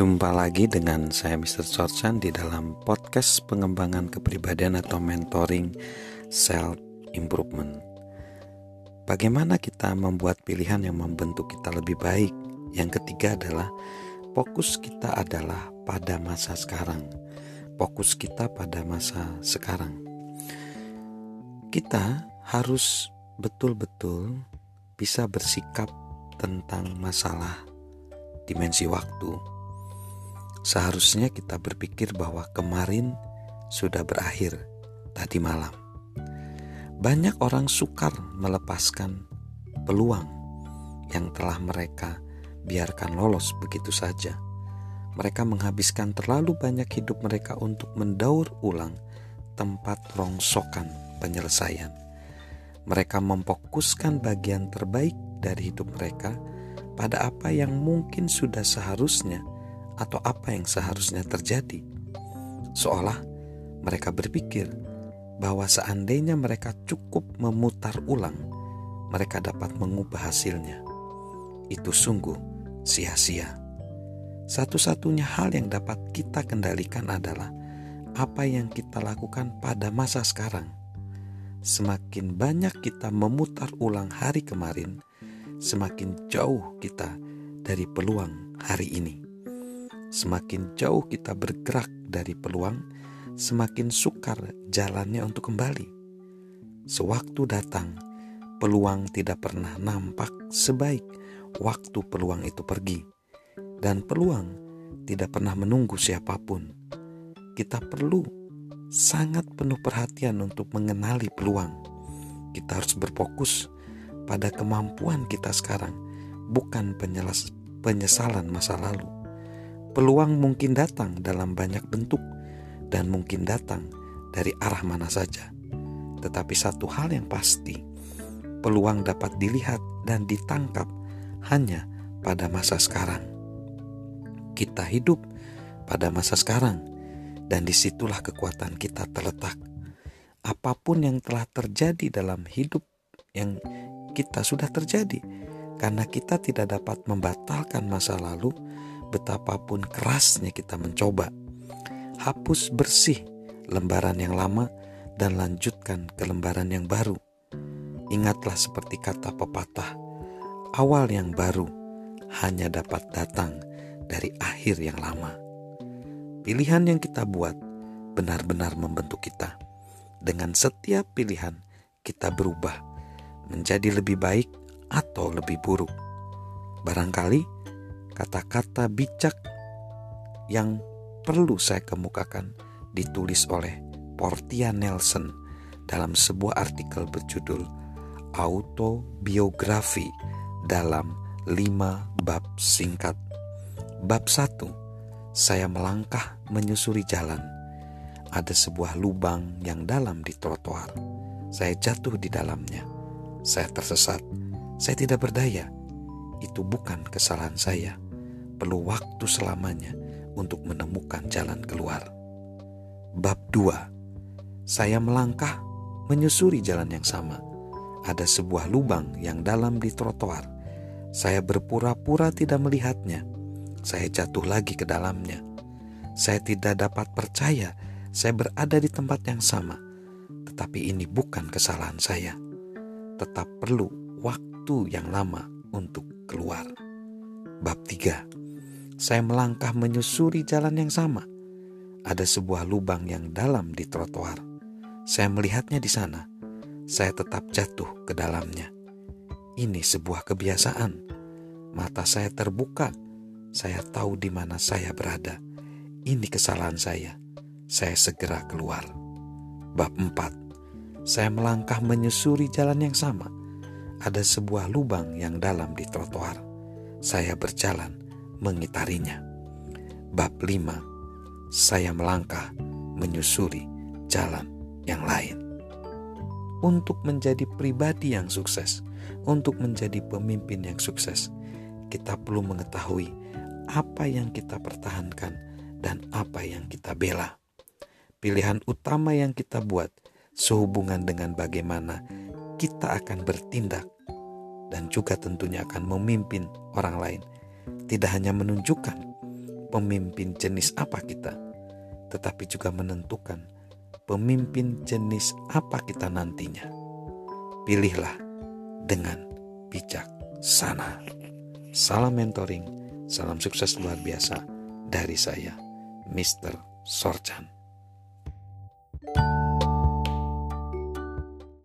Jumpa lagi dengan saya Mr. Sorchan di dalam podcast pengembangan kepribadian atau mentoring self improvement. Bagaimana kita membuat pilihan yang membentuk kita lebih baik? Yang ketiga adalah fokus kita adalah pada masa sekarang. Fokus kita pada masa sekarang. Kita harus betul-betul bisa bersikap tentang masalah dimensi waktu. Seharusnya kita berpikir bahwa kemarin sudah berakhir tadi malam. Banyak orang sukar melepaskan peluang yang telah mereka biarkan lolos begitu saja. Mereka menghabiskan terlalu banyak hidup mereka untuk mendaur ulang tempat rongsokan penyelesaian. Mereka memfokuskan bagian terbaik dari hidup mereka pada apa yang mungkin sudah seharusnya atau apa yang seharusnya terjadi. Seolah mereka berpikir bahwa seandainya mereka cukup memutar ulang, mereka dapat mengubah hasilnya. Itu sungguh sia-sia. Satu-satunya hal yang dapat kita kendalikan adalah apa yang kita lakukan pada masa sekarang. Semakin banyak kita memutar ulang hari kemarin, semakin jauh kita dari peluang hari ini. Semakin jauh kita bergerak dari peluang, semakin sukar jalannya untuk kembali. Sewaktu datang, peluang tidak pernah nampak sebaik waktu peluang itu pergi, dan peluang tidak pernah menunggu siapa pun. Kita perlu sangat penuh perhatian untuk mengenali peluang. Kita harus berfokus pada kemampuan kita sekarang, bukan penyesalan masa lalu. Peluang mungkin datang dalam banyak bentuk dan mungkin datang dari arah mana saja. Tetapi satu hal yang pasti, peluang dapat dilihat dan ditangkap hanya pada masa sekarang. Kita hidup pada masa sekarang, dan di situlah kekuatan kita terletak. Apa pun yang telah terjadi dalam hidup yang kita sudah terjadi karena kita tidak dapat membatalkan masa lalu betapapun kerasnya kita mencoba. Hapus bersih lembaran yang lama dan lanjutkan ke lembaran yang baru. Ingatlah seperti kata pepatah, awal yang baru hanya dapat datang dari akhir yang lama. Pilihan yang kita buat benar-benar membentuk kita. Dengan setiap pilihan, kita berubah menjadi lebih baik atau lebih buruk. Barangkali kata-kata bijak yang perlu saya kemukakan ditulis oleh Portia Nelson dalam sebuah artikel berjudul Autobiografi dalam lima bab singkat. Bab satu, saya melangkah menyusuri jalan. Ada sebuah lubang yang dalam di trotoar. Saya jatuh di dalamnya saya tersesat, saya tidak berdaya. Itu bukan kesalahan saya. Perlu waktu selamanya untuk menemukan jalan keluar. Bab 2. Saya melangkah menyusuri jalan yang sama. Ada sebuah lubang yang dalam di trotoar. Saya berpura-pura tidak melihatnya. Saya jatuh lagi ke dalamnya. Saya tidak dapat percaya saya berada di tempat yang sama. Tetapi ini bukan kesalahan saya tetap perlu waktu yang lama untuk keluar. Bab 3. Saya melangkah menyusuri jalan yang sama. Ada sebuah lubang yang dalam di trotoar. Saya melihatnya di sana. Saya tetap jatuh ke dalamnya. Ini sebuah kebiasaan. Mata saya terbuka. Saya tahu di mana saya berada. Ini kesalahan saya. Saya segera keluar. Bab 4 saya melangkah menyusuri jalan yang sama. Ada sebuah lubang yang dalam di trotoar. Saya berjalan mengitarinya. Bab 5. Saya melangkah menyusuri jalan yang lain. Untuk menjadi pribadi yang sukses, untuk menjadi pemimpin yang sukses, kita perlu mengetahui apa yang kita pertahankan dan apa yang kita bela. Pilihan utama yang kita buat sehubungan dengan bagaimana kita akan bertindak dan juga tentunya akan memimpin orang lain. Tidak hanya menunjukkan pemimpin jenis apa kita, tetapi juga menentukan pemimpin jenis apa kita nantinya. Pilihlah dengan bijaksana. Salam mentoring, salam sukses luar biasa dari saya, Mr. Sorchan.